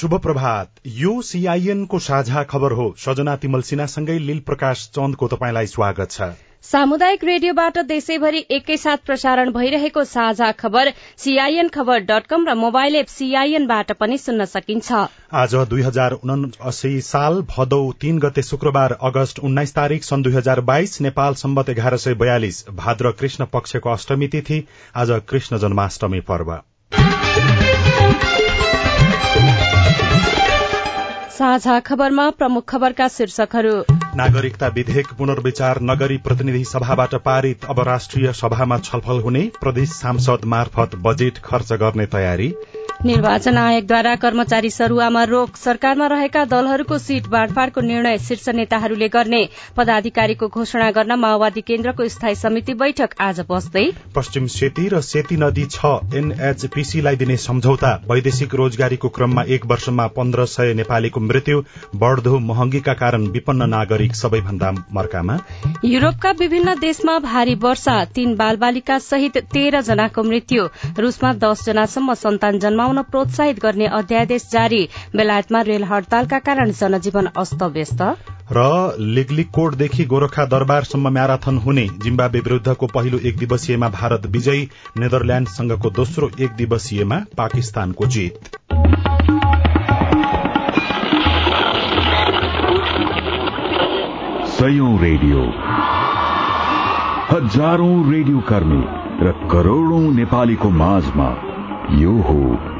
शुभ प्रभात यो सीआईएनको साझा खबर हो। सजना तिमल सिन्हासँगै लील प्रकाश चन्दको तपाईँलाई स्वागत छ। सामुदायिक रेडियोबाट देशैभरि एकैसाथ प्रसारण भइरहेको साझा खबर सीआईएन खबर डट कम र मोबाइल एप सीआईएनबाट पनि सुन्न सकिन्छ। आज दुई हजार उनासी साल भदौ तीन गते शुक्रबार अगस्त उन्नाइस तारीक सन् दुई हजार बाइस नेपाल सम्बत एघार सय बयालिस भाद्र कृष्ण पक्षको अष्टमी तिथि आज कृष्ण जन्माष्टमी पर्व। खबरमा नागरिकता विधेयक पुनर्विचार नगरी प्रतिनिधि सभाबाट पारित अब राष्ट्रिय सभामा छलफल हुने प्रदेश सांसद मार्फत बजेट खर्च गर्ने तयारी। निर्वाचन आयोगद्वारा कर्मचारी सरूवामा रोक सरकारमा रहेका दलहरूको सीट बाँडफाँडको निर्णय शीर्ष नेताहरूले गर्ने। पदाधिकारीको घोषणा गर्न माओवादी केन्द्रको स्थायी समिति बैठक आज बस्दै। पश्चिम सेती र सेती नदी छ एनएचपीसीलाई दिने सम्झौता। वैदेशिक रोजगारीको क्रममा एक वर्षमा पन्ध्र सय नेपालीको मृत्यु बढ़दो महँगीका कारण विपन्न नागरिक सबैभन्दा मर्कामा। युरोपका विभिन्न देशमा भारी वर्षा तीन बालबालिका सहित तेह्र जनाको मृत्यु। रूसमा दस जनासम्म सन्तान जन्माउन प्रोत्साहित गर्ने अध्यादेश जारी। बेलायतमा रेल हड़तालका कारण जनजीवन अस्तव्यस्त। र लिगलिकोटदेखि गोरखा दरबारसम्म म्याराथन हुने जिम्बावे विरूद्धको पहिलो एक दिवसीयमा भारत विजयी नेदरल्याण्डसँगको दोस्रो एक दिवसीयमा पाकिस्तानको जित। सयौं रेडियो। हजारौं रेडियो कर्मी र करोड़ौं नेपालीको माझमा यो हो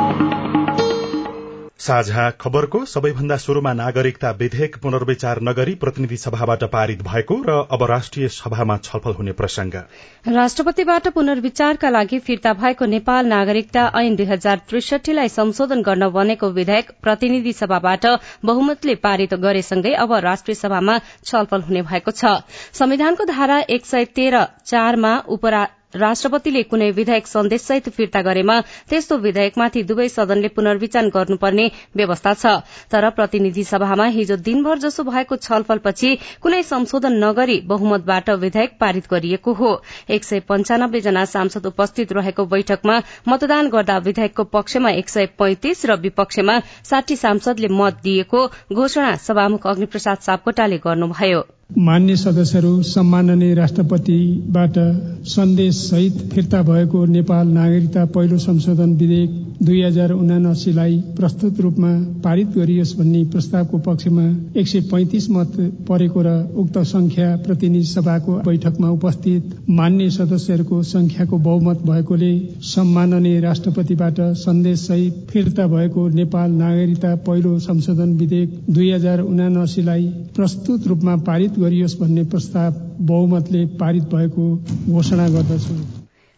साझा खबरको सबैभन्दा शुरूमा नागरिकता विधेयक पुनर्विचार नगरी प्रतिनिधि सभाबाट पारित भएको र अब राष्ट्रिय सभामा छलफल हुने प्रसंग राष्ट्रपतिबाट पुनर्विचारका लागि फिर्ता भएको नेपाल नागरिकता ऐन दुई हजार त्रिसठीलाई संशोधन गर्न बनेको विधेयक प्रतिनिधि सभाबाट बहुमतले पारित गरेसँगै अब राष्ट्रिय सभामा छलफल हुने भएको छ। संविधानको धारा एक सय तेह्र चारमा राष्ट्रपतिले कुनै विधेयक सन्देशसहित फिर्ता गरेमा त्यस्तो विधेयकमाथि दुवै सदनले पुनर्विचार गर्नुपर्ने व्यवस्था छ। तर प्रतिनिधि सभामा हिजो दिनभर जसो भएको छलफलपछि कुनै संशोधन नगरी बहुमतबाट विधेयक पारित गरिएको हो। एक सय पञ्चानब्बे जना सांसद उपस्थित रहेको बैठकमा मतदान गर्दा विधेयकको पक्षमा एक सय पैंतिस र विपक्षमा साठी सांसदले मत दिएको घोषणा सभामुख अग्निप्रसाद सापकोटाले गर्नुभयो। मान्य सदस्यहरू सम्माननीय राष्ट्रपतिबाट सन्देश सहित फिर्ता भएको नेपाल नागरिकता पहिलो संशोधन विधेयक दुई हजार उनासीलाई प्रस्तुत रूपमा पारित गरियोस् भन्ने प्रस्तावको पक्षमा एक सय पैंतिस मत परेको र उक्त संख्या प्रतिनिधि सभाको बैठकमा उपस्थित मान्य सदस्यहरूको संख्याको बहुमत भएकोले सम्माननीय राष्ट्रपतिबाट सन्देश सहित फिर्ता भएको नेपाल नागरिकता पहिलो संशोधन विधेयक दुई हजार उनासीलाई प्रस्तुत रूपमा पारित गरियोस् भन्ने प्रस्ताव बहुमतले पारित भएको घोषणा गर्दछु।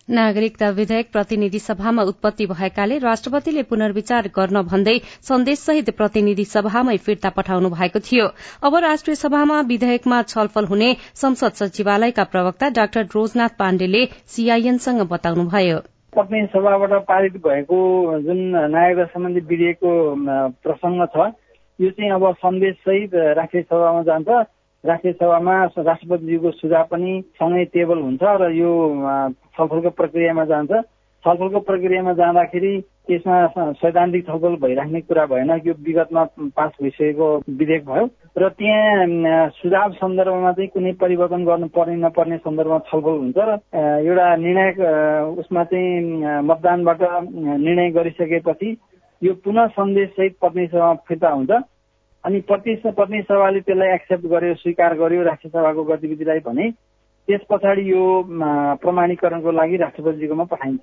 नागरिकता विधेयक प्रतिनिधि सभामा उत्पत्ति भएकाले राष्ट्रपतिले पुनर्विचार गर्न भन्दै सन्देशसहित प्रतिनिधि सभामै फिर्ता पठाउनु भएको थियो। अब राष्ट्रिय सभामा विधेयकमा छलफल हुने संसद सचिवालयका प्रवक्ता डाक्टर रोजनाथ पाण्डेले सीआईएनसँग बताउनुभयो। प्रतिनिधि सभाबाट पारित भएको जुन नागरिकता सम्बन्धी विधेयकको प्रसंग छ यो चाहिँ अब सन्देश सहित राष्ट्रिय सभामा जान्छ। राष्ट्रिय सभामा राष्ट्रपतिजीको सुझाव पनि सँगै टेबल हुन्छ र यो छलफलको प्रक्रियामा जान्छ। छलफलको प्रक्रियामा जाँदाखेरि त्यसमा सैद्धान्तिक छलफल भइराख्ने कुरा भएन। यो विगतमा पास भइसकेको विधेयक भयो। र त्यहाँ सुझाव सन्दर्भमा चाहिँ कुनै परिवर्तन गर्नु पर्ने नपर्ने सन्दर्भमा छलफल हुन्छ र एउटा निर्णायक उसमा चाहिँ मतदानबाट निर्णय गरिसकेपछि यो पुनः सन्देशसहित प्रतिनिधि फिर्ता हुन्छ। अनि प्रति प्रतिनिधि सभाले त्यसलाई एक्सेप्ट गर्यो स्वीकार गर्यो राष्ट्रिय सभाको गतिविधिलाई भने त्यस पछाडि यो प्रमाणीकरणको लागि राष्ट्रपतिजीकोमा पठाइन्छ।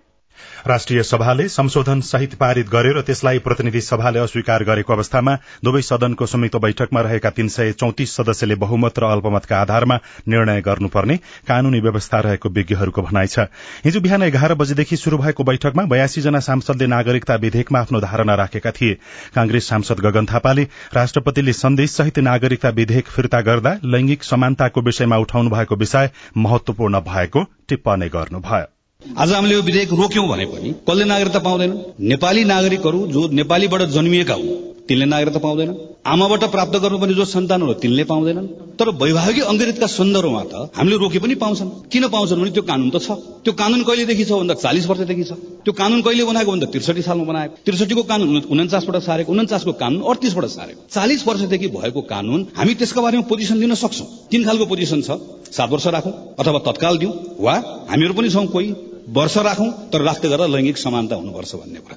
राष्ट्रिय सभाले संशोधन सहित पारित गर्यो र त्यसलाई प्रतिनिधि सभाले अस्वीकार गरेको अवस्थामा दुवै सदनको संयुक्त बैठकमा रहेका तीन सय चौतिस सदस्यले बहुमत र अल्पमतका आधारमा निर्णय गर्नुपर्ने कानूनी व्यवस्था रहेको विज्ञहरूको भनाइ छ। हिजो बिहान एघार बजेदेखि शुरू भएको बैठकमा बयासी जना सांसदले नागरिकता विधेयकमा आफ्नो धारणा राखेका थिए। कांग्रेस सांसद गगन थापाले राष्ट्रपतिले सन्देश सहित नागरिकता विधेयक फिर्ता गर्दा लैंगिक समानताको विषयमा उठाउनु भएको विषय महत्वपूर्ण भएको टिप्पणी गर्नुभयो। आज हामीले यो विधेयक रोक्यौं भने पनि कसले नागरिकता पाउँदैन? नेपाली नागरिकहरू जो नेपालीबाट जन्मिएका हुन् तिनले नागरिकता पाउँदैन। आमाबाट प्राप्त गर्नुपर्ने जो सन्तानहरू तिनले पाउँदैनन्। तर वैवाहिक अङ्गीकृतका सन्दर्भमा त हामीले रोके पनि पाउँछन्। किन पाउँछन् भने त्यो कानून त छ। त्यो कानून कहिलेदेखि छ भन्दा चालिस वर्षदेखि छ। त्यो कानून कहिले बनाएको भन्दा त्रिसठी सालमा बनाएको। त्रिसठीको कानून उन्चासबाट सारेको उन्चासको कानून अडतिसबाट सारेको। चालिस वर्षदेखि भएको कानून हामी त्यसका बारेमा पोजिसन लिन सक्छौँ। तीन खालको पोजिसन छ। सात वर्ष राखौँ अथवा तत्काल दिउँ वा हामीहरू पनि छौँ कोही। वर्ष राखौं तर राख्दै गरेर लैंगिक समानता हुनुपर्छ भन्ने कुरा।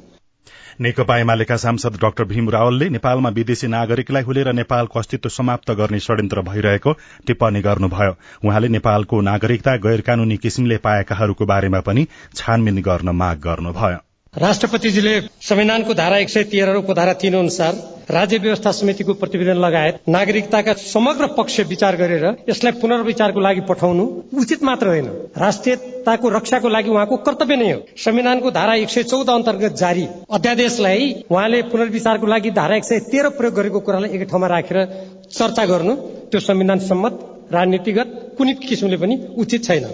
नेकपा एमालेका सांसद डाक्टर भीम रावलले नेपालमा विदेशी नागरिकलाई हुलेर नेपालको अस्तित्व समाप्त गर्ने षड्यन्त्र भइरहेको टिप्पणी गर्नुभयो। उहाँले नेपालको नागरिकता गैर कानूनी किसिमले पाएकाहरूको बारेमा पनि छानबिन गर्न माग गर्नुभयो। राष्ट्रपतिजीले संविधानको धारा एक सय तेह्र र उपधारा तीन अनुसार राज्य व्यवस्था समितिको प्रतिवेदन लगायत नागरिकताका समग्र पक्ष विचार गरेर यसलाई पुनर्विचारको लागि पठाउनु उचित मात्र होइन। राष्ट्रियताको रक्षाको लागि उहाँको कर्तव्य नै हो। संविधानको धारा एक सय चौध अन्तर्गत जारी अध्यादेशलाई उहाँले पुनर्विचारको लागि धारा एक सय तेह्र प्रयोग गरेको कुरालाई एक ठाउँमा राखेर चर्चा गर्नु त्यो संविधान सम्मत राजनीतिगत कुनै किसिमले पनि उचित छैन।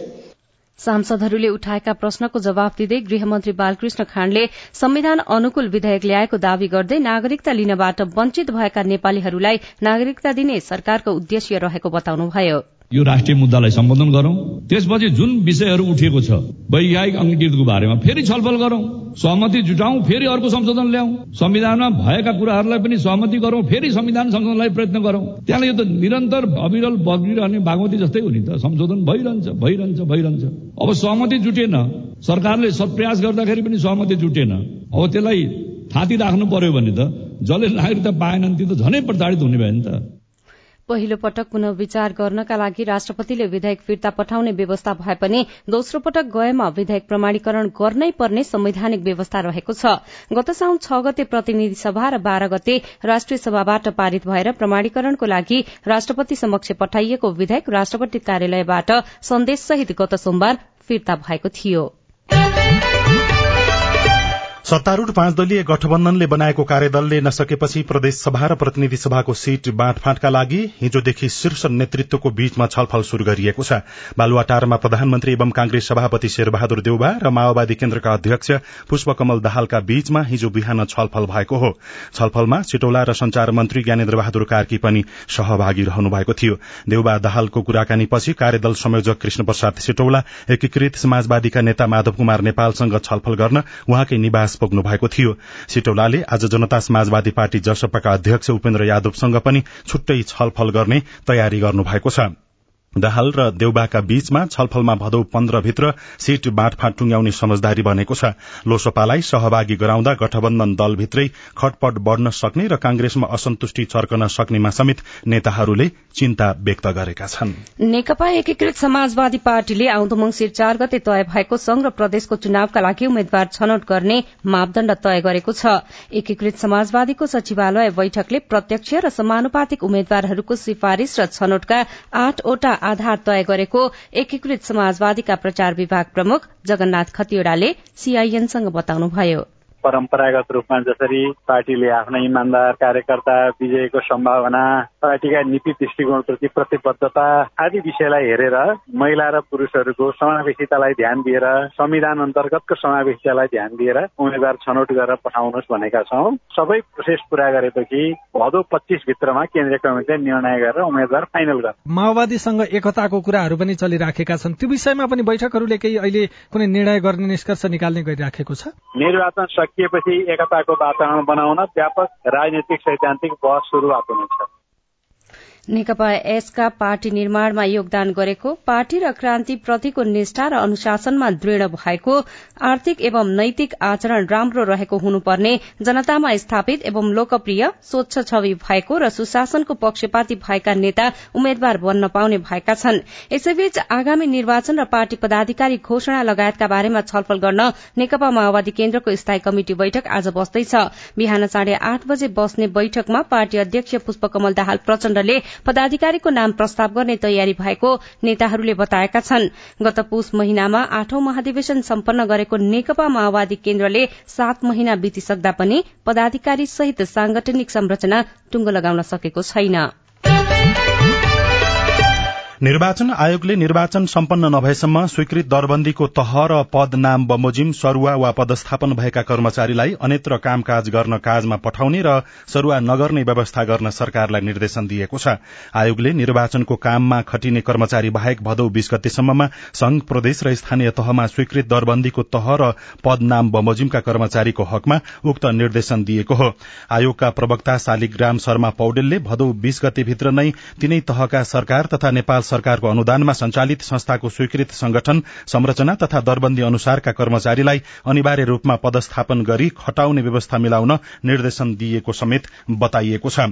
सांसदहरूले उठाएका प्रश्नको जवाब दिँदै गृहमन्त्री बालकृष्ण खाँडले संविधान अनुकूल विधेयक ल्याएको दावी गर्दै नागरिकता लिनबाट वञ्चित भएका नेपालीहरूलाई नागरिकता दिने सरकारको उद्देश्य रहेको बताउनुभयो। यो राष्ट्रिय मुद्दालाई सम्बोधन गरौं। त्यसपछि जुन विषयहरू उठिएको छ वैज्ञानिक अङ्गीकृतको बारेमा फेरि छलफल गरौं सहमति जुटाउँ फेरि अर्को संशोधन ल्याउँ। संविधानमा भएका कुराहरूलाई पनि सहमति गरौं फेरि संविधान संशोधनलाई प्रयत्न गरौं। त्यहाँले यो त निरन्तर अविरल बगिरहने बागमती जस्तै हो नि त। संशोधन भइरहन्छ भइरहन्छ भइरहन्छ। अब सहमति जुटेन सरकारले प्रयास गर्दाखेरि पनि सहमति जुटेन। अब त्यसलाई थाती राख्नु पर्यो भने त जसले नागरिकता पाएनन् त्यो त झनै प्रताडित हुने भयो नि त। पहिलो पटक पुनः विचार गर्नका लागि राष्ट्रपतिले विधेयक फिर्ता पठाउने व्यवस्था भए पनि दोस्रो पटक गएमा विधेयक प्रमाणीकरण गर्नै पर्ने संवैधानिक व्यवस्था रहेको छ। गत साउन छ गते प्रतिनिधि सभा र बाह्र गते राष्ट्रिय सभाबाट पारित भएर प्रमाणीकरणको लागि राष्ट्रपति समक्ष पठाइएको विधेयक राष्ट्रपति कार्यालयबाट सन्देशसहित गत सोमबार फिर्ता भएको थियो। सत्तारूढ़ पाँच दलीय गठबन्धनले बनाएको कार्यदलले नसकेपछि प्रदेश सभा र प्रतिनिधि सभाको सीट बाँडफाँटका लागि हिजोदेखि शीर्ष नेतृत्वको बीचमा छलफल शुरू गरिएको छ। बालुवाटारमा प्रधानमन्त्री एवं कांग्रेस सभापति शेरबहादुर देउबा र माओवादी केन्द्रका अध्यक्ष पुष्पकमल दाहालका बीचमा हिजो बिहान छलफल भएको हो। छलफलमा सिटौला र संचार मन्त्री ज्ञानेन्द्र बहादुर कार्की पनि सहभागी रहनु भएको थियो। देउबा दाहालको कुराकानीपछि कार्यदल संयोजक कृष्ण प्रसाद सिटौला एकीकृत समाजवादीका नेता माधव कुमार नेपालसँग छलफल गर्न उहाँकै निवास पुग्नु भएको थियो। सिटौलाले आज जनता समाजवादी पार्टी जसपाका अध्यक्ष उपेन्द्र यादवसँग पनि छुट्टै छलफल गर्ने तयारी गर्नु भएको छ। दाहाल र देउबाका बीचमा छलफलमा भदौ पन्ध्रभित्र सीट बाँडफाँट टुंग्याउने समझदारी बनेको छ। लोसपालाई सहभागी गराउँदा गठबन्धन दलभित्रै खटपट बढ़न सक्ने र कांग्रेसमा असन्तुष्टि चर्कन सक्नेमा समेत नेताहरूले चिन्ता व्यक्त गरेका छन्। नेकपा एकीकृत समाजवादी पार्टीले आउँदो मंगिर चार गते तय भएको संघ र प्रदेशको चुनावका लागि उम्मेद्वार छनौट गर्ने मापदण्ड तय गरेको छ। एकीकृत समाजवादीको सचिवालय बैठकले प्रत्यक्ष र समानुपातिक उम्मेद्वारहरूको सिफारिश र छनौटका आठवटा आधार तय गरेको एकीकृत समाजवादीका प्रचार विभाग प्रमुख जगन्नाथ खतिवड़ाले सीआईएनसँग बताउनुभयो। परम्परागत रूपमा जसरी पार्टीले आफ्ना इमान्दार कार्यकर्ता विजयको सम्भावना पार्टीका नीति दृष्टिकोणप्रति प्रतिबद्धता आदि विषयलाई हेरेर महिला र पुरूषहरूको समावेशितालाई ध्यान दिएर संविधान अन्तर्गतको समावेशितालाई ध्यान दिएर उम्मेद्वार छनौट गरेर पठाउनुहोस् भनेका छौँ। सबै प्रोसेस पूरा गरेपछि भदौ पच्चिस भित्रमा केन्द्रीय कमिटीले निर्णय गरेर उम्मेद्वार फाइनल गर्छ। माओवादीसँग एकताको कुराहरू पनि चलिराखेका छन्। त्यो विषयमा पनि बैठकहरूले केही अहिले कुनै निर्णय गर्ने निष्कर्ष निकाल्ने गरिराखेको छ? निर्वाचन सकिएपछि एकताको वातावरण बनाउन व्यापक राजनीतिक सैद्धान्तिक बहस सुरुवात हुनेछ नेकपा एसका पार्टी निर्माणमा योगदान गरेको पार्टी र क्रान्ति प्रतिको निष्ठा र अनुशासनमा दृढ़ भएको आर्थिक एवं नैतिक आचरण राम्रो रहेको हुनुपर्ने जनतामा स्थापित एवं लोकप्रिय स्वच्छ छवि भएको र सुशासनको पक्षपाती भएका नेता उम्मेद्वार बन्न पाउने भएका छन्। यसैबीच आगामी निर्वाचन र पार्टी पदाधिकारी घोषणा लगायतका बारेमा छलफल गर्न नेकपा माओवादी केन्द्रको स्थायी कमिटी बैठक आज बस्दैछ। बिहान साढे आठ बजे बस्ने बैठकमा पार्टी अध्यक्ष पुष्पकमल दाहाल प्रचण्डले पदाधिकारीको नाम प्रस्ताव गर्ने तयारी भएको नेताहरूले बताएका छन्। गत पुष महिनामा आठौं महाधिवेशन सम्पन्न गरेको नेकपा माओवादी केन्द्रले सात महिना बितिसक्दा पनि पदाधिकारी सहित सांगठनिक संरचना टुंगो लगाउन सकेको छैन। निर्वाचन आयोगले निर्वाचन सम्पन्न नभएसम्म स्वीकृत दरबन्दीको तह र पद नाम बमोजिम सरूवा वा पदस्थापन भएका कर्मचारीलाई अन्यत्र कामकाज गर्न काजमा पठाउने र सरूवा नगर्ने व्यवस्था गर्न सरकारलाई निर्देशन दिएको छ। आयोगले निर्वाचनको काममा खटिने कर्मचारी बाहेक भदौ बीस गतेसम्ममा संघ प्रदेश र स्थानीय तहमा स्वीकृत दरबन्दीको तह र पद नाम बमोजिमका कर्मचारीको हकमा उक्त निर्देशन दिएको हो। आयोगका प्रवक्ता शालिग्राम शर्मा पौडेलले भदौ बीस गतेभित्र नै तीनै तहका सरकार तथा नेपाल सरकारको अनुदानमा संचालित संस्थाको स्वीकृत संगठन संरचना तथा दरबन्दी अनुसारका कर्मचारीलाई अनिवार्य रूपमा पदस्थापन गरी खटाउने व्यवस्था मिलाउन निर्देशन दिएको समेत बताइएको छ।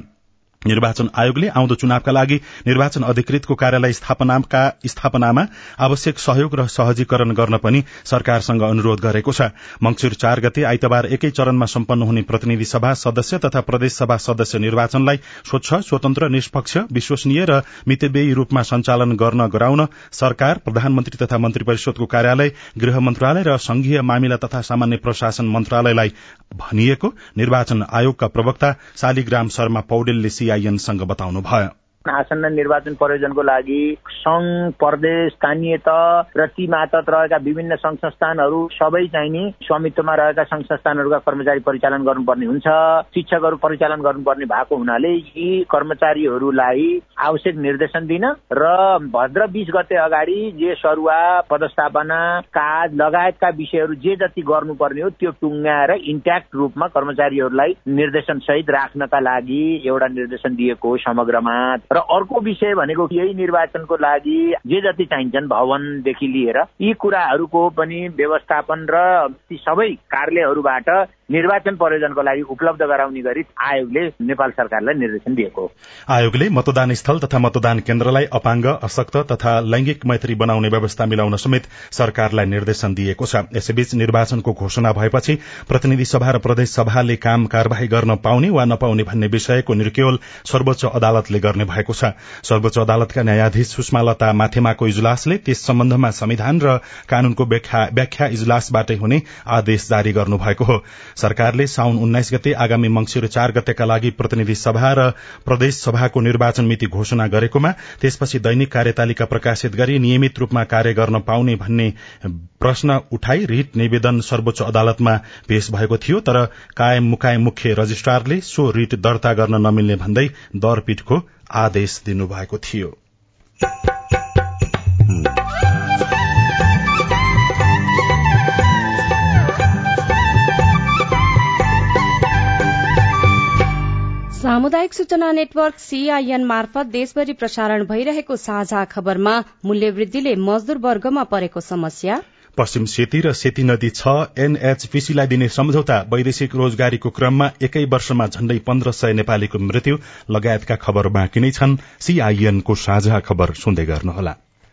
निर्वाचन आयोगले आउँदो चुनावका लागि निर्वाचन अधिकृतको कार्यालय स्थापनामा आवश्यक सहयोग र सहजीकरण गर्न पनि सरकारसँग अनुरोध गरेको छ। मंगिर चार गते आइतबार एकै चरणमा सम्पन्न हुने प्रतिनिधि सभा सदस्य तथा प्रदेश सभा सदस्य निर्वाचनलाई स्वच्छ स्वतन्त्र निष्पक्ष विश्वसनीय र मितव्ययी रूपमा सञ्चालन गर्न गराउन सरकार प्रधानमन्त्री तथा मन्त्री परिषदको कार्यालय गृह मन्त्रालय र संघीय मामिला तथा सामान्य प्रशासन मन्त्रालयलाई भनिएको निर्वाचन आयोगका प्रवक्ता शालिग्राम शर्मा पौडेलले सीआईएनसँग बताउनुभयो। आसन्न निर्वाचन प्रयोजनको लागि संघ प्रदेश स्थानीय तह र ती मातहत रहेका विभिन्न संघ संस्थानहरू सबै चाहिने स्वामित्वमा रहेका संघ संस्थानहरूका कर्मचारी परिचालन गर्नुपर्ने हुन्छ। शिक्षकहरू परिचालन गर्नुपर्ने भएको हुनाले यी कर्मचारीहरूलाई आवश्यक निर्देशन दिन र भद्र बिस गते अगाडि जे सरुवा पदस्थापना काज लगायतका विषयहरू जे जति गर्नुपर्ने हो त्यो टुङ्गाएर इन्ट्याक्ट रूपमा कर्मचारीहरूलाई निर्देशन सहित राख्नका लागि एउटा निर्देशन दिएको हो समग्रमा र अर्को विषय भनेको यही निर्वाचनको लागि जे जति चाहिन्छन् भवनदेखि लिएर यी कुराहरूको पनि व्यवस्थापन र ती सबै कार्यालयहरूबाट निर्वाचन प्रयोजनको लागि उपलब्ध गराउने गरी आयोगले नेपाल सरकारलाई निर्देशन दिएको आयोगले मतदान स्थल तथा मतदान केन्द्रलाई अपाङ्ग अशक्त तथा लैंगिक मैत्री बनाउने व्यवस्था मिलाउन समेत सरकारलाई निर्देशन दिएको छ। यसैबीच निर्वाचनको घोषणा भएपछि प्रतिनिधि सभा र प्रदेश सभाले काम कार्यवाही गर्न पाउने वा नपाउने भन्ने विषयको निर्क्योल सर्वोच्च अदालतले गर्ने भएको छ। सर्वोच्च अदालतका न्यायाधीश सुषमा लता माथेमाको इजलासले त्यस सम्बन्धमा संविधान र कानूनको व्याख्या इजलासबाटै हुने आदेश जारी गर्नुभएको हो। सरकारले साउन उन्नाइस गते आगामी मंगिर चार गतेका लागि प्रतिनिधि सभा र प्रदेश सभाको निर्वाचन मिति घोषणा गरेकोमा त्यसपछि दैनिक कार्यतालिका प्रकाशित गरी नियमित रूपमा कार्य गर्न पाउने भन्ने प्रश्न उठाई रिट निवेदन सर्वोच्च अदालतमा पेश भएको थियो तर कायम मुकायम मुख्य रजिस्ट्रारले सो रिट दर्ता गर्न नमिल्ने भन्दै दरपीठको आदेश दिनुभएको थियो। सामुदायिक सूचना नेटवर्क सीआईएन मार्फत देशभरि प्रसारण भइरहेको साझा खबरमा मूल्य वृद्धिले मजदूर वर्गमा परेको समस्या। पश्चिम सेती र सेती नदी छ एनएचपीसीलाई दिने सम्झौता वैदेशिक रोजगारीको क्रममा एकै वर्षमा झण्डै पन्ध्र सय नेपालीको मृत्यु लगायतका खबर बाँकी नै छन्। सीआईएनको साझा खबर सुन्दै गर्नुहोला।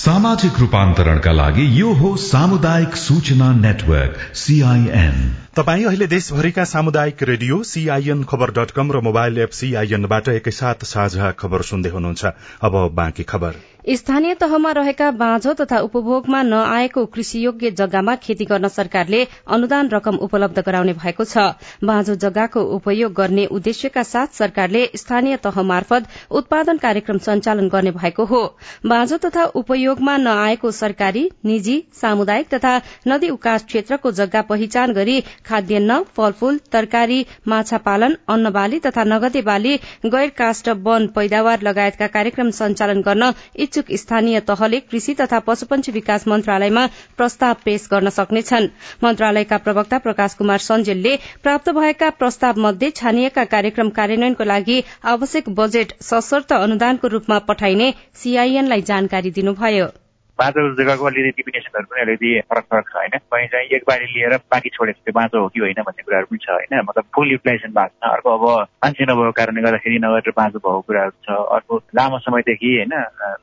सामाजिक रूपान्तरणका लागि यो हो सामुदायिक सूचना नेटवर्क सीआईएन तपाई अहिले देशभरिका सामुदायिक radio CIN Khabar dot com र मोबाइल एप सीआईएनबाट एकैसाथ साझा खबर सुन्दै हुनुहुन्छ। अब बाँकी खबर। स्थानीय तहमा रहेका बाँझो तथा उपभोगमा नआएको कृषियोग्य जग्गामा खेती गर्न सरकारले अनुदान रकम उपलब्ध गराउने भएको छ। बाँझो जग्गाको उपयोग गर्ने उद्देश्यका साथ सरकारले स्थानीय तह मार्फत उत्पादन कार्यक्रम सञ्चालन गर्ने भएको हो। बाँझो तथा उपयोगमा नआएको सरकारी निजी सामुदायिक तथा नदी उकास क्षेत्रको जग्गा पहिचान गरी खाद्यान्न फलफूल तरकारी माछा पालन अन्न बाली तथा नगदे बाली गैर काष्ट वन पैदावार लगायतका कार्यक्रम सञ्चालन गर्न इच्छुक स्थानीय तहले कृषि तथा पशुपन्छी विकास मन्त्रालयमा प्रस्ताव पेश गर्न सक्नेछन्। मन्त्रालयका प्रवक्ता प्रकाश कुमार सञ्जेलले प्राप्त भएका प्रस्ताव मध्ये छानिएका कार्यक्रम कार्यान्वयनको लागि आवश्यक बजेट सशर्त अनुदानको रूपमा पठाइने सीआईएनलाई जानकारी दिनुभयो। बाँझो जग्गाको अलिकति डिफिनेसनहरू पनि अलिकति फरक फरक छ होइन? कहीँ चाहिँ एक बारी लिएर बाँकी छोडेको त्यो बाँझो हो कि होइन भन्ने कुराहरू पनि छ होइन? मतलब फुल युटिलाइजेसन भएको छ। अर्को अब मान्छे नभएको कारणले गर्दाखेरि नगरेर बाँझो भएको कुराहरू छ। अर्को लामो समयदेखि होइन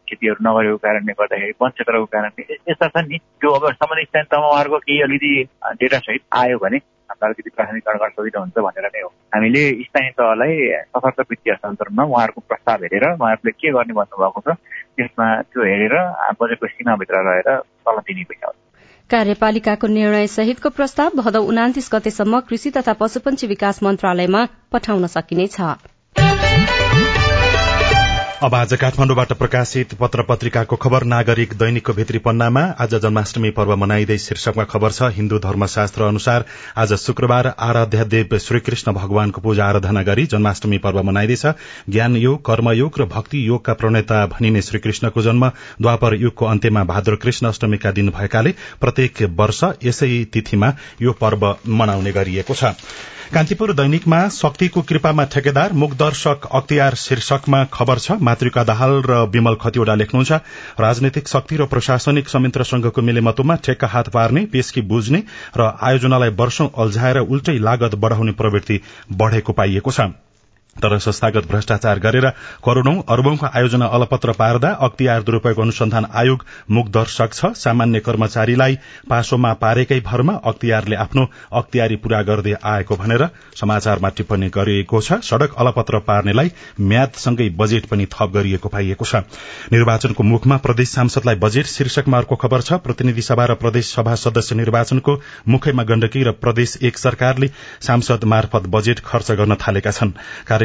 खेतीहरू नगरेको कारणले गर्दाखेरि वन क्षेत्रको कारणले। यस्ता छन् नि। त्यो अब सम्बन्धित तहमा उहाँहरूको केही अलिकति डेटा सहित आयो भने हामीलाई अलिकति गर्न सजिलो हुन्छ भनेर नै हो। हामीले स्थानीय तहलाई सशर्त वित्तीय हस्तान्तरणमा उहाँहरूको प्रस्ताव हेरेर उहाँहरूले के गर्ने भन्नुभएको छ त्यसमा त्यो हेरेर बजेटको सीमाभित्र रहेर तल दिने पैसा कार्यपालिकाको निर्णय सहितको प्रस्ताव भदौ उनातिस गतेसम्म कृषि तथा पशुपन्छी विकास मन्त्रालयमा पठाउन सकिनेछ। अब आज काठमाडौँबाट प्रकाशित पत्र पत्रिकाको खबर नागरिक दैनिकको भित्री पन्नामा आज जन्माष्टमी पर्व मनाइँदै शीर्षकमा खबर छ हिन्दू धर्मशास्त्र अनुसार आज शुक्रबार आराध्य देव श्रीकृष्ण भगवानको पूजा आराधना गरी जन्माष्टमी पर्व मनाइँदैछ। ज्ञान योग कर्मयोग र भक्ति योगका प्रणेता भनिने श्रीकृष्णको जन्म द्वापर युगको अन्त्यमा भाद्र कृष्ण अष्टमीका दिन भएकाले प्रत्येक वर्ष यसै तिथिमा यो पर्व मनाउने गरिएको छ। कान्तिपुर दैनिकमा शक्तिको कृपामा ठेकेदार मुखदर्शक अख्तियार शीर्षकमा खबर छ। मातृका दाहाल र विमल खतिवड़ा लेख्नुहुन्छ। राजनैतिक शक्ति र प्रशासनिक संयन्त्र संघको मिलेमतोमा ठेक्का हात पार्ने पेशकी बुझ्ने र आयोजनालाई वर्षौं अल्झाएर उल्टै लागत बढ़ाउने प्रवृत्ति बढ़ेको पाइएको छ। तर संस्थागत भ्रष्टाचार गरेर करोड़ौं अरबौंको आयोजना अलपत्र पार्दा अख्तियार दुरूपयोग अनुसन्धान आयोग मुखदर्शक छ सामान्य कर्मचारीलाई पासोमा पारेकै भरमा अख्तियारले आफ्नो अख्तियारी पूरा गर्दै आएको भनेर समाचारमा टिप्पणी गरिएको छ। सड़क अलपत्र पार्नेलाई म्यादसँगै बजेट पनि थप गरिएको पाइएको छ। निर्वाचनको मुखमा प्रदेश सांसदलाई बजेट शीर्षकमा अर्को खबर छ। प्रतिनिधि सभा र प्रदेश सभा सदस्य निर्वाचनको मुखैमा गण्डकी र प्रदेश एक सरकारले सांसद मार्फत बजेट खर्च गर्न थालेका छन्।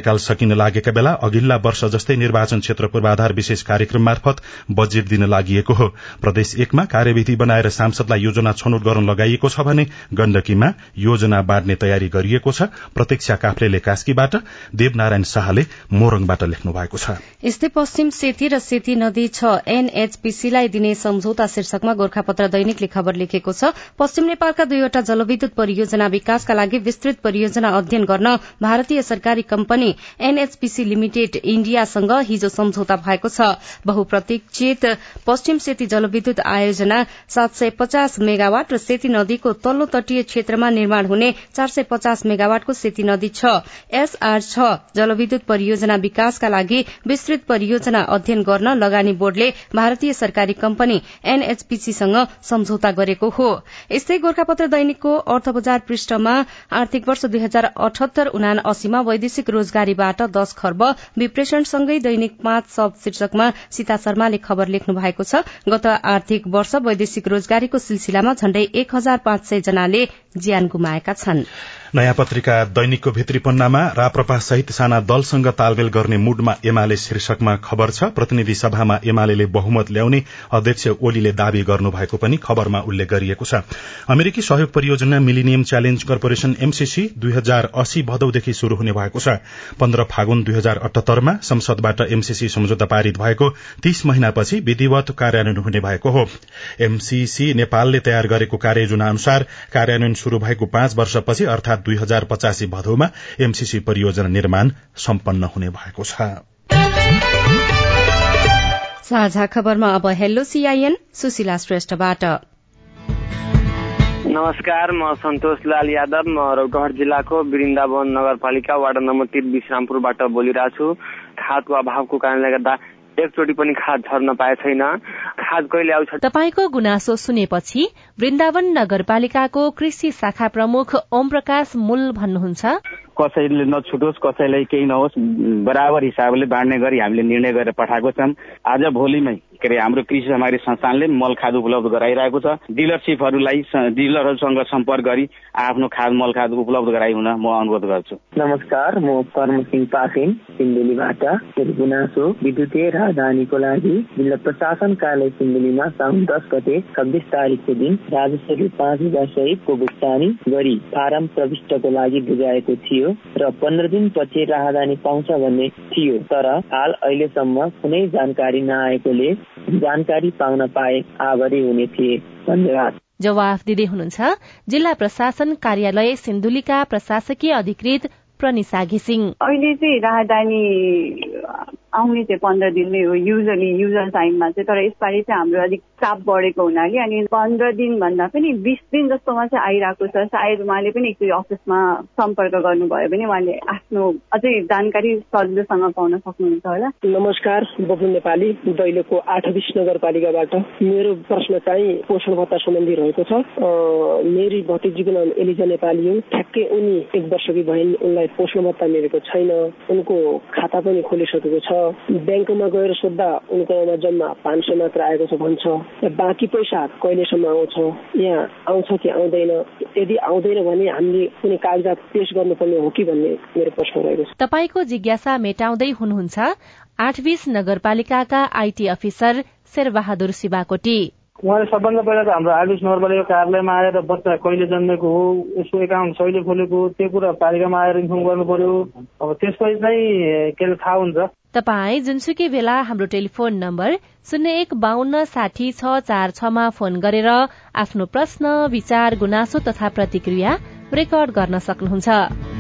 कार्यकाल सकिन लागेका बेला अघिल्ला वर्ष जस्तै निर्वाचन क्षेत्र पूर्वाधार विशेष कार्यक्रम मार्फत बजेट दिन लागि हो। प्रदेश एकमा कार्यविधि बनाएर सांसदलाई योजना छनौट गर्न लगाइएको छ भने गण्डकीमा योजना बाँड्ने तयारी गरिएको छ। प्रतीक्षा काफ्लेले कास्कीबाट देवनारायण शाहले मोरङबाट लेख्नु भएको छ। यस्तै पश्चिम सेती र सेती नदी छ। एनएचपीसीलाई दिने सम्झौता शीर्षकमा गोर्खापत्र दैनिकले खबर लेखेको छ। पश्चिम नेपालका दुईवटा जलविद्युत परियोजना विकासका लागि विस्तृत परियोजना अध्ययन गर्न भारतीय सरकारी कम्पनी एनएचपीसी लिमिटेड इण्डियासँग हिजो सम्झौता भएको छ। बहुप्रतीक्षित पश्चिम सेती जलविद्युत आयोजना सात सय पचास मेगावाट र सेती नदीको तल्लो तटीय क्षेत्रमा निर्माण हुने चार सय पचास मेगावाटको सेती नदी छ। एसआर छ जलविद्युत परियोजना विकासका लागि विस्तृत परियोजना अध्ययन गर्न लगानी बोर्डले भारतीय सरकारी कम्पनी एनएचपीसीसँग सम्झौता गरेको हो। यस्तै गोर्खापत्र दैनिकको अर्थ बजार पृष्ठमा आर्थिक वर्ष दुई हजार अठहत्तर उना अस्सीमा वैदेशिक रोजगारीबाट दश खर्ब विप्रेषणसँगै दैनिक पाँच सब शीर्षकमा सीता शर्माले खबर लेख्नु भएको छ। गत आर्थिक वर्ष वैदेशिक रोजगारीको सिलसिलामा झण्डै एक हजार पाँच सय जनाले ज्यान गुमाएका छन्। नयाँ पत्रिका दैनिकको भित्री पन्नामा राप्रपा सहित साना दलसँग तालमेल गर्ने मूडमा एमाले शीर्षकमा खबर छ। प्रतिनिधि सभामा एमाले बहुमत ल्याउने अध्यक्ष ओलीले दावी गर्नुभएको पनि खबरमा उल्लेख गरिएको छ। अमेरिकी सहयोग परियोजना मिलिनियम च्यालेन्ज कर्पोरेशन एमसीसी दुई हजार अस्सी भदौदेखि शुरू हुने भएको छ। पन्ध्र फागुन दुई हजार अठहत्तरमा संसदबाट एमसीसी सम्झौता पारित भएको तीस महिनापछि विधिवत कार्यान्वयन हुने भएको हो। एमसीसी नेपालले तयार गरेको कार्ययोजना अनुसार कार्यान्वयन शुरू भएको पाँच वर्षपछि अर्थात दुई हजार पचासी भदौमा एमसीसी परियोजना निर्माण सम्पन्न हुने भएको छ। साझा खबरमा अब हेलो सीआईएन सुशीला श्रेष्ठबाट। नमस्कार म सन्तोष लाल यादव म रौतहट जिल्लाको वृन्दावन नगरपालिका वार्ड नम्बर तीन विश्रामपुरबाट बोलिरहेको छु खादको अभावको कारणले गर्दा एकचोटि पनि खाद झर्न पाए छैन। खाद कहिले आउँछ? तपाईँको गुनासो सुनेपछि वृन्दावन नगरपालिकाको कृषि शाखा प्रमुख ओम प्रकाश मूल भन्नुहुन्छ। कसैले नछुटोस् कसैलाई केही नहोस् बराबर हिसाबले बाँड्ने गरी हामीले निर्णय गरेर पठाएको छौँ आज भोलिमै के अरे हाम्रो कृषि सामग्री संस्थानले मल खाद उपलब्ध गराइरहेको छ। डिलरसिपहरूलाई डिलरहरूसँग सम्पर्क गरी आफ्नो खाद मल खाद उपलब्ध गराइ हुन म अनुरोध गर्छु। नमस्कार म कर्म सिंह पाटिन सिन्धुलीबाट मेरो गुनासो विद्युतीय राजधानीको लागि जिल्ला प्रशासन कार्यालय सिन्धुलीमा साउन दस गते छब्बिस तारिकको दिन राजस्व पाँच हजार सहितको भुक्तानी गरी फारम प्रविष्टको लागि बुझाएको थियो र पन्ध्र दिनपछि राहदानी पाउँछ भन्ने थियो। तर हाल अहिलेसम्म कुनै जानकारी नआएकोले जानकारी पाउन पाए आभारी हुने थिए। धन्यवाद। जवाफ दिँदै हुनुहुन्छ जिल्ला प्रशासन कार्यालय सिन्धुलीका प्रशासकीय अधिकृत प्रनिसा घिसिङ। अहिले चाहिँ राहदानी आउने चाहिँ पन्ध्र दिनमै हो युजली युजल टाइममा चाहिँ तर यसपालि चाहिँ हाम्रो अलिक चाप बढेको हुनाले अनि पन्ध्र दिन भन्दा पनि बिस दिन जस्तोमा चाहिँ आइरहेको छ। सायद उहाँले पनि एकचोटि अफिसमा सम्पर्क गर्नुभयो भने उहाँले आफ्नो अझै जानकारी सजिलोसँग पाउन सक्नुहुन्छ होला। नमस्कार बबु नेपाली दैलोको आठ बिस नगरपालिकाबाट। मेरो प्रश्न चाहिँ पोषण भत्ता सम्बन्धी रहेको छ। मेरी भतिजीको नाम एलिजा नेपाली हो। ठ्याक्कै उनी एक वर्षकी भइन् उनलाई पोषण भत्ता मिलेको छैन। उनको खाता पनि खोलिसकेको छ। ब्याङ्कमा गएर सोद्धा उनको नाममा जम्मा पाँच सय मात्र आएको छ भन्छ। बाँकी पैसा कहिलेसम्म आउँछ? यहाँ आउँछ कि आउँदैन? यदि आउँदैन भने हामीले कुनै कागजात पेश गर्नुपर्ने हो कि भन्ने मेरो प्रश्न रहेको छ। तपाईँको जिज्ञासा मेटाउँदै हुनुहुन्छ आठ बीस नगरपालिकाका आइटी अफिसर शेरबहादुर शिवाकोटी। उहाँले सबभन्दा पहिला त हाम्रो आयुष नगरपालिका कार्यालयमा आएर बच्चा कहिले जन्मेको हो यसको एकाउन्ट कहिले खोलेको त्यो कुरा पालिकामा आएर इन्फर्म गर्नु पर्यो। अब त्यसपछि चाहिँ के अरे थाहा हुन्छ। तपाई जुनसुकै बेला हाम्रो टेलिफोन नम्बर शून्य एक बान्न साठी छ चार छमा फोन गरेर आफ्नो प्रश्न विचार गुनासो तथा प्रतिक्रिया रेकर्ड गर्न सक्नुहुन्छ।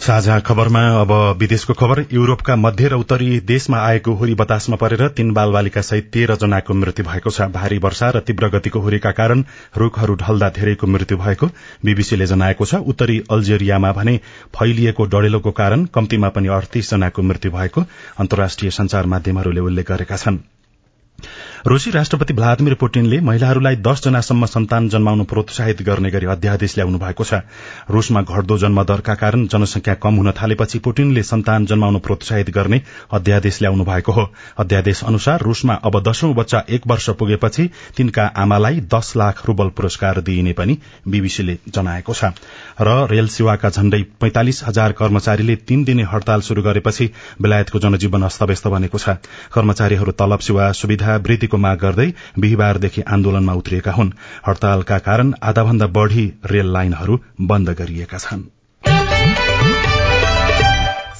साझा खबरमा अब विदेशको खबर। युरोपका मध्य र उत्तरी देशमा आएको हुरी बतासमा परेर तीन बाल बालिका सहित तेह्र जनाको मृत्यु भएको छ। भारी वर्षा र तीव्र गतिको हुरीका कारण रूखहरू ढल्दा धेरैको मृत्यु भएको बीबीसीले जनाएको छ। उत्तरी अल्जेरियामा भने फैलिएको डढेलोको कारण कम्तीमा पनि अडतीस जनाको मृत्यु भएको अन्तर्राष्ट्रिय संचार माध्यमहरूले उल्लेख गरेका छनृ। रूसी राष्ट्रपति भ्लादिमिर पुटिनले महिलाहरूलाई दस जनासम्म सन्तान जन्माउनु प्रोत्साहित गर्ने गरी अध्यादेश ल्याउनु भएको छ। रूसमा घट्दो जन्मदरका कारण जनसंख्या कम हुन थालेपछि पुटिनले सन्तान जन्माउनु प्रोत्साहित गर्ने अध्यादेश ल्याउनु भएको हो। अध्यादेश अनुसार रूसमा अब दशौं बच्चा एक वर्ष पुगेपछि तिनका आमालाई दस लाख रूबल पुरस्कार दिइने पनि बीबीसीले जनाएको छ। र रेल सेवाका झण्डै पैंतालिस हजार कर्मचारीले तीन दिने हड़ताल शुरू गरेपछि बेलायतको जनजीवन अस्तव्यस्त बनेको छ। कर्मचारीहरू तलब सेवा सुविधा वृद्धिको माग गर्दै बिहिबारदेखि आन्दोलनमा उत्रिएका हुन्। हड़तालका कारण आधाभन्दा बढ़ी रेल लाइनहरू बन्द गरिएका छन्।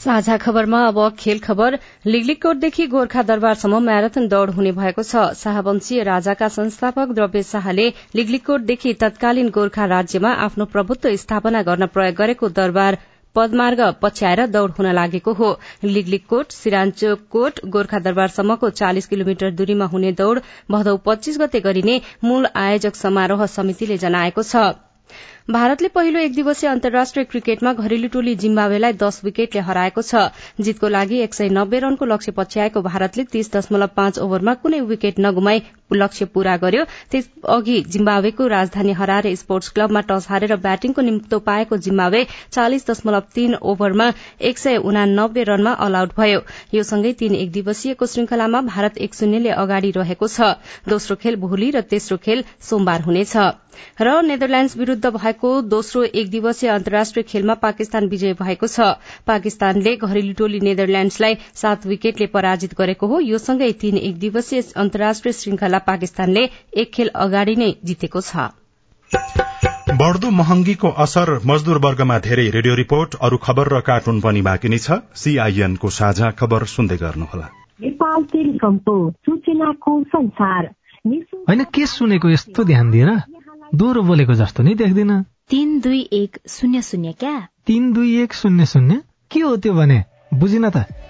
साझा खबरमा अब खेल खबर। लिगलिकोटदेखि गोर्खा दरबारसम्म म्याराथन दौड़ हुने भएको छ। शाहवंशीय राजाका संस्थापक द्रव्य शाहले लिगलिकोटदेखि तत्कालीन गोर्खा राज्यमा आफ्नो प्रभुत्व स्थापना गर्न प्रयोग गरेको दरबार पदमार्ग पछ्याएर दौड़ हुन लागेको हो। लिगलिकोट सिराञ्चोकोट गोर्खा दरबारसम्मको चालिस किलोमिटर दूरीमा हुने दौड़ भदौ पच्चीस गते गरिने मूल आयोजक समारोह समितिले जनाएको छ। भारतले पहिलो एक दिवसीय अन्तर्राष्ट्रिय क्रिकेटमा घरेलु टोली जिम्बावेलाई दस विकेटले हराएको छ। जितको लागि एक सय नब्बे रनको लक्ष्य पछ्याएको भारतले तीस दशमलव पाँच ओभरमा कुनै विकेट नगुमाई लक्ष्य पूरा गर्यो। त्यसअघि जिम्बावेको राजधानी हरारे स्पोर्ट्स क्लबमा टस हारेर ब्याटिङको निम्तो पाएको जिम्बावे चालिस दशमलव तीन ओभरमा एक सय उनानब्बे रनमा अल आउट भयो। यो सँगै तीन एक दिवसीयको श्रृंखलामा भारत एक शून्यले अगाडि रहेको छ। दोस्रो खेल भोलि र तेस्रो खेल सोमबार हुनेछ। र नेदरल्याण्ड्स विरूद्ध भएको दोस्रो एक दिवसीय अन्तर्राष्ट्रिय खेलमा पाकिस्तान विजय भएको छ। पाकिस्तानले घरेलु टोली नेदरल्याण्ड्सलाई सात विकेटले पराजित गरेको हो। यो सँगै तीन एक दिवसीय अन्तर्राष्ट्रिय श्रृंखला पाकिस्तानले एक खेल अगाडि नै जितेको छ। बढ़दो महँगीको असर मजदूर वर्गमा धेरै। रेडियो रिपोर्ट अरू खबर र कार्टुन पनि बाँकी नै छ। सीआईएनको साझा खबर सुन्दै गर्नुहोला। नेपाल टेलिकमको सूचनाको संसार। होइन के सुनेको यस्तो ध्यान दिएर दोहोरो बोलेको जस्तो नि देख्दिन। तीन दुई एक शून्य शून्य क्या? तीन दुई एक शून्य शून्य? के हो त्यो भने? बुझिन त।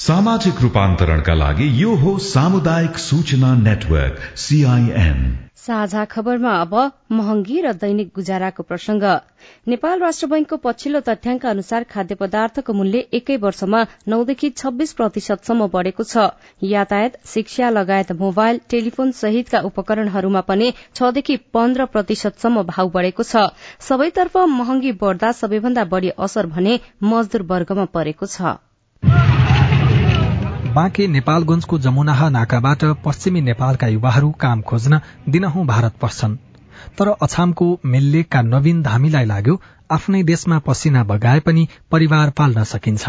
सामाजिक रूपान्तरणका लागि यो हो सामुदायिक सूचना नेटवर्क सीआईएन साझा खबरमा अब महँगी र दैनिक गुजाराको प्रसंग। नेपाल राष्ट्र बैंकको पछिल्लो तथ्याङ्क अनुसार खाद्य पदार्थको मूल्य एकै वर्षमा नौदेखि छब्बीस प्रतिशतसम्म बढ़ेको छ। यातायात शिक्षा लगायत मोबाइल टेलिफोन सहितका उपकरणहरूमा पनि छदेखि पन्ध्र प्रतिशतसम्म भाव बढ़ेको छ। सबैतर्फ महँगी बढ़दा सबैभन्दा बढ़ी असर भने मजदूर वर्गमा परेको छ। बाँके नेपालगंजको जमुनाहा नाकाबाट पश्चिमी नेपालका युवाहरू काम खोज्न दिनहुँ भारत पर्छन्। तर अछामको मेल्लेकका नवीन धामीलाई लाग्यो आफ्नै देशमा पसिना बगाए पनि परिवार पाल्न सकिन्छ।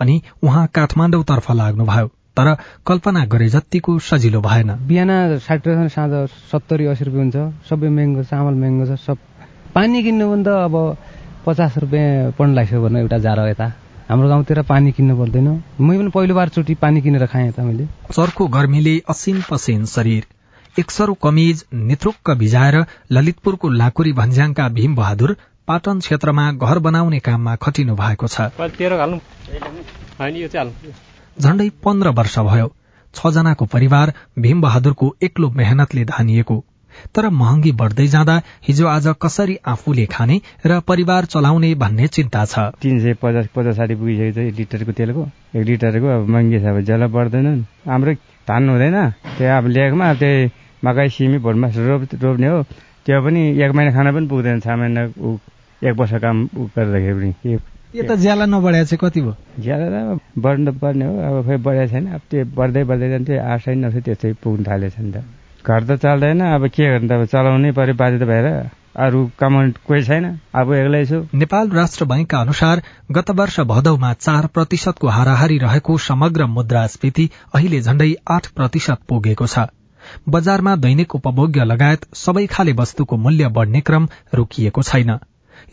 अनि उहाँ काठमाडौँतर्फ लाग्नुभयो तर कल्पना गरे जतिको सजिलो भएन। बिहान साठी साँझ सत्तरी अस्सी रुपियाँ हुन्छ सबै महँगो चामल महँगो छ सब पानी किन्नु पनि त अब पचास रुपियाँ पढ्न लाग्छ भने एउटा जारो यता। हाम्रो गाउँतिर पानी किन्नु पर्दैन। मै पनि पहिलो बार चोटि पानी किनेर खाएँ त मैले। चर्को गर्मीले असिन पसिन शरीर। एकसरो कमिज नेत्रुक्क भिजाएर ललितपुरको लाकुरी भन्ज्याङका भीम बहादुर पाटन क्षेत्रमा घर बनाउने काममा खटिनु भएको छ। झण्डै पन्ध्र वर्ष भयो। छ जनाको परिवार भीम बहादुरको एक्लो मेहनतले धानिएको। तर महँगी बढ्दै जाँदा हिजो आज कसरी आफूले खाने र परिवार चलाउने भन्ने चिन्ता छ। तिन सय पचास पचास साठी पुगिसकेको छ एक लिटरको तेलको। एक लिटरको अब महँगी छ अब ज्याला बढ्दैन हाम्रो धान हुँदैन। त्यो अब ल्याएकोमा त्यही मकै सिमी भोटमा रोप रोप्ने हो। त्यो पनि एक महिना खाना पनि पुग्दैन छ। महिना एक वर्ष काम गर्दाखेरि पनि। यो त ज्याला नबढाएको चाहिँ कति भयो? ज्याला त बढ्नु पर्ने हो। अब खोइ बढाएको छैन। अब त्यो बढ्दै बढ्दै जान्छ। आठ सय नौ सय त्यस्तै पुग्नु थालेछ नि त। घर त चल्दैन अब के गर्नु त अब चलाउनै पर्यो बाध्य भएर। अरू कमाउने कोही छैन। अब एक्लै छु। नेपाल राष्ट्र बैंकका अनुसार गत वर्ष भदौमा चार प्रतिशतको हाराहारी रहेको समग्र मुद्रास्फीति अहिले झण्डै आठ प्रतिशत पुगेको छ। बजारमा दैनिक उपभोग्य लगायत सबै खाले वस्तुको मूल्य बढ़ने क्रम रोकिएको छैन।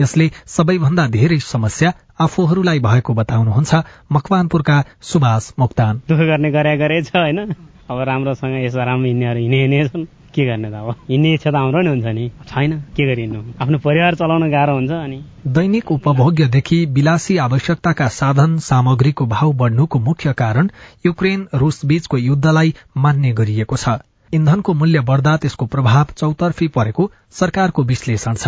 यसले सबैभन्दा धेरै समस्या आफूहरूलाई भएको बताउनुहुन्छ। मकवानपुरका सुभाष मोक्तान। दुःख गर्ने गरे गरे छ होइन? अब राम्रोसँग यसो राम्रो हिँड्नेहरू हिँडे हिँडे छन्। के गर्ने त अब? हिँड्ने इच्छा त हाम्रो नि हुन्छ नि। छैन के गरी हिँड्नु? आफ्नो परिवार चलाउन गाह्रो हुन्छ अनि। दैनिक उपभोग्यदेखि विलासी आवश्यकताका साधन सामग्रीको भाव बढ्नुको मुख्य कारण युक्रेन रूस बीचको युद्धलाई मान्ने गरिएको छ। इन्धनको मूल्य बढ़दा त्यसको प्रभाव चौतर्फी परेको सरकारको विश्लेषण छ।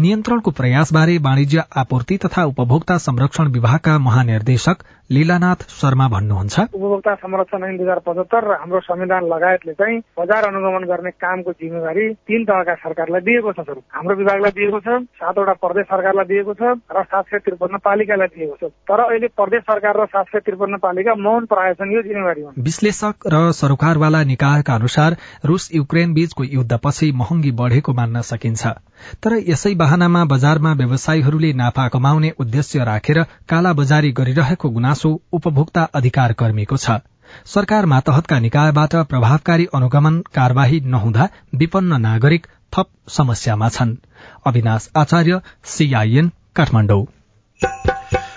नियन्त्रणको प्रयासबारे वाणिज्य आपूर्ति तथा उपभोक्ता संरक्षण विभागका महानिर्देशक लीलानाथ शर्मा भन्नुहुन्छ। उपभोक्ता संरक्षण ऐन दुई हजार पचहत्तर र हाम्रो संविधान लगायतले चाहिँ बजार अनुगमन गर्ने कामको जिम्मेवारी तीन तहका सरकारलाई दिएको छ स्वरूप हाम्रो विभागलाई दिएको छ सातवटा प्रदेश सरकारलाई दिएको छ र सात सय त्रिपन्न पालिकालाई दिएको छ। तर अहिले प्रदेश सरकार र सात सय त्रिपन्न पालिका मौन प्रायछन् यो जिम्मेवारीमा विश्लेषक र सरोकारवाला निकायका अनुसार रूस युक्रेन बीचको युद्धपछि महँगी बढ़ेको मान्न सकिन्छ। तर यसै बहानामा बजारमा व्यवसायीहरूले नाफा कमाउने उद्देश्य राखेर काला बजारी गरिरहेको गुनासो उपभोक्ता अधिकार कर्मीको छ। सरकार मातहतका निकायबाट प्रभावकारी अनुगमन कार्यवाही नहुँदा विपन्न नागरिक थप समस्यामा छन्। अविनाश आचार्य सीआईएन काठमाडौँ।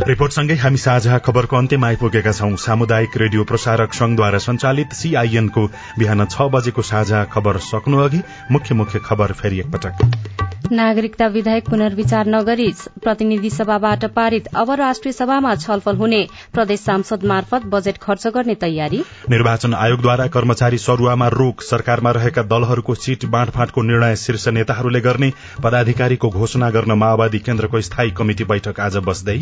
रिपोर्टसँगै हामी साझा खबरको अन्त्यमा आइपुगेका छौं। सामुदायिक रेडियो प्रसारक संघद्वारा संचालित सीआईएनको बिहान छ बजेको साझा खबर सक्नु अघि मुख्य मुख्य खबर फेरि एकपटक। नागरिकता विधेयक पुनर्विचार नगरी प्रतिनिधि सभाबाट पारित अब राष्ट्रिय सभामा छलफल हुने प्रदेश सांसद मार्फत बजेट खर्च गर्ने तयारी। निर्वाचन आयोगद्वारा कर्मचारी सरूवामा रोक सरकारमा रहेका दलहरूको सीट बाँडफाँटको निर्णय शीर्ष नेताहरूले गर्ने पदाधिकारीको घोषणा गर्न माओवादी केन्द्रको स्थायी कमिटी बैठक आज बस्दै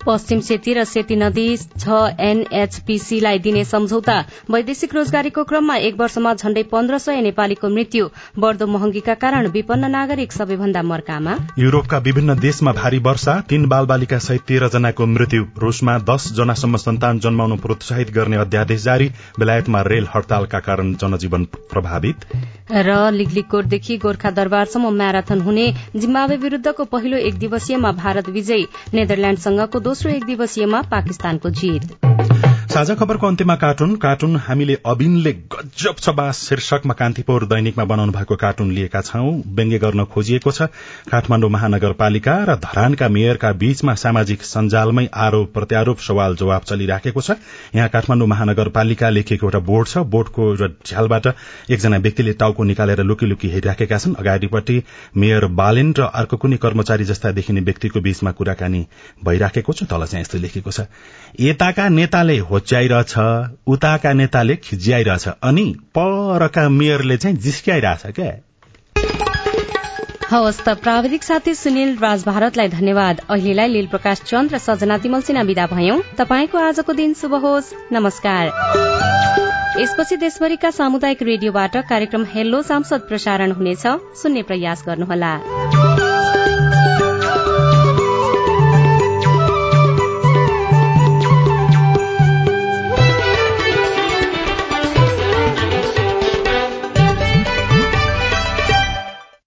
पश्चिम सेती र सेती नदी छ एनएचपीसीलाई दिने सम्झौता। वैदेशिक रोजगारीको क्रममा एक वर्षमा झण्डै पन्ध्र सय नेपालीको मृत्यु। बढ़दो महँगीका कारण विपन्न नागरिक सबैभन्दा मर्कामा। युरोपका विभिन्न देशमा भारी वर्षा तीन बाल बालिका सहित तेह्र जनाको मृत्यु। रूसमा दस जनासम्म सन्तान जन्माउनु प्रोत्साहित गर्ने अध्यादेश जारी। बेलायतमा रेल हड़तालका कारण जनजीवन प्रभावित। र लिगलिकोटदेखि गोर्खा दरबारसम्म म्याराथन हुने जिम्बावे विरूद्धको पहिलो एक दिवसीयमा भारत विजयी। नेदरल्याण्डसँगको दोस्रो एक दिवसीयमा पाकिस्तानको जित। साझा खबरको अन्त्यमा कार्टुन कार्टुन हामीले अबिनले गजब छबास शीर्षकमा कान्तिपुर दैनिकमा बनाउनु भएको कार्टुन लिएका छौं। व्यङ्ग्य गर्न खोजिएको छ। काठमाण्डु महानगरपालिका र धरानका मेयरका बीचमा सामाजिक सञ्जालमै आरोप प्रत्यारोप सवाल जवाब चलिराखेको छ। यहाँ काठमाण्डु महानगरपालिका लेखिएको एउटा बोर्ड छ। बोर्डको झ्यालबाट एकजना व्यक्तिले टाउको निकालेर लुकी लुकी हेरिराखेका छन्। अगाडिपट्टि मेयर बालेन र अर्को कुनै कर्मचारी जस्ता देखिने व्यक्तिको बीचमा कुराकानी भइराखेको छ। तल चाहिँ यस्तो लेखेको छ। यताका नेताले होच्याइरहेछ उताका नेताले खिज्याइरहेछ अनि परका मेयरले चाहिँ जिस्क्याइरहेछ क्या हवस् त प्राविधिक साथी सुनिल राज भारतलाई धन्यवाद। अहिलेलाई लील प्रकाश चन्द र सजना तिमल सिन्हा विदा भयौं। तपाईँको आजको दिन शुभ होस्। नमस्कार। यसपछि देशभरिका सामुदायिक रेडियोबाट कार्यक्रम हेल्लो सांसद प्रसारण हुनेछ। सुन्ने प्रयास गर्नुहोला।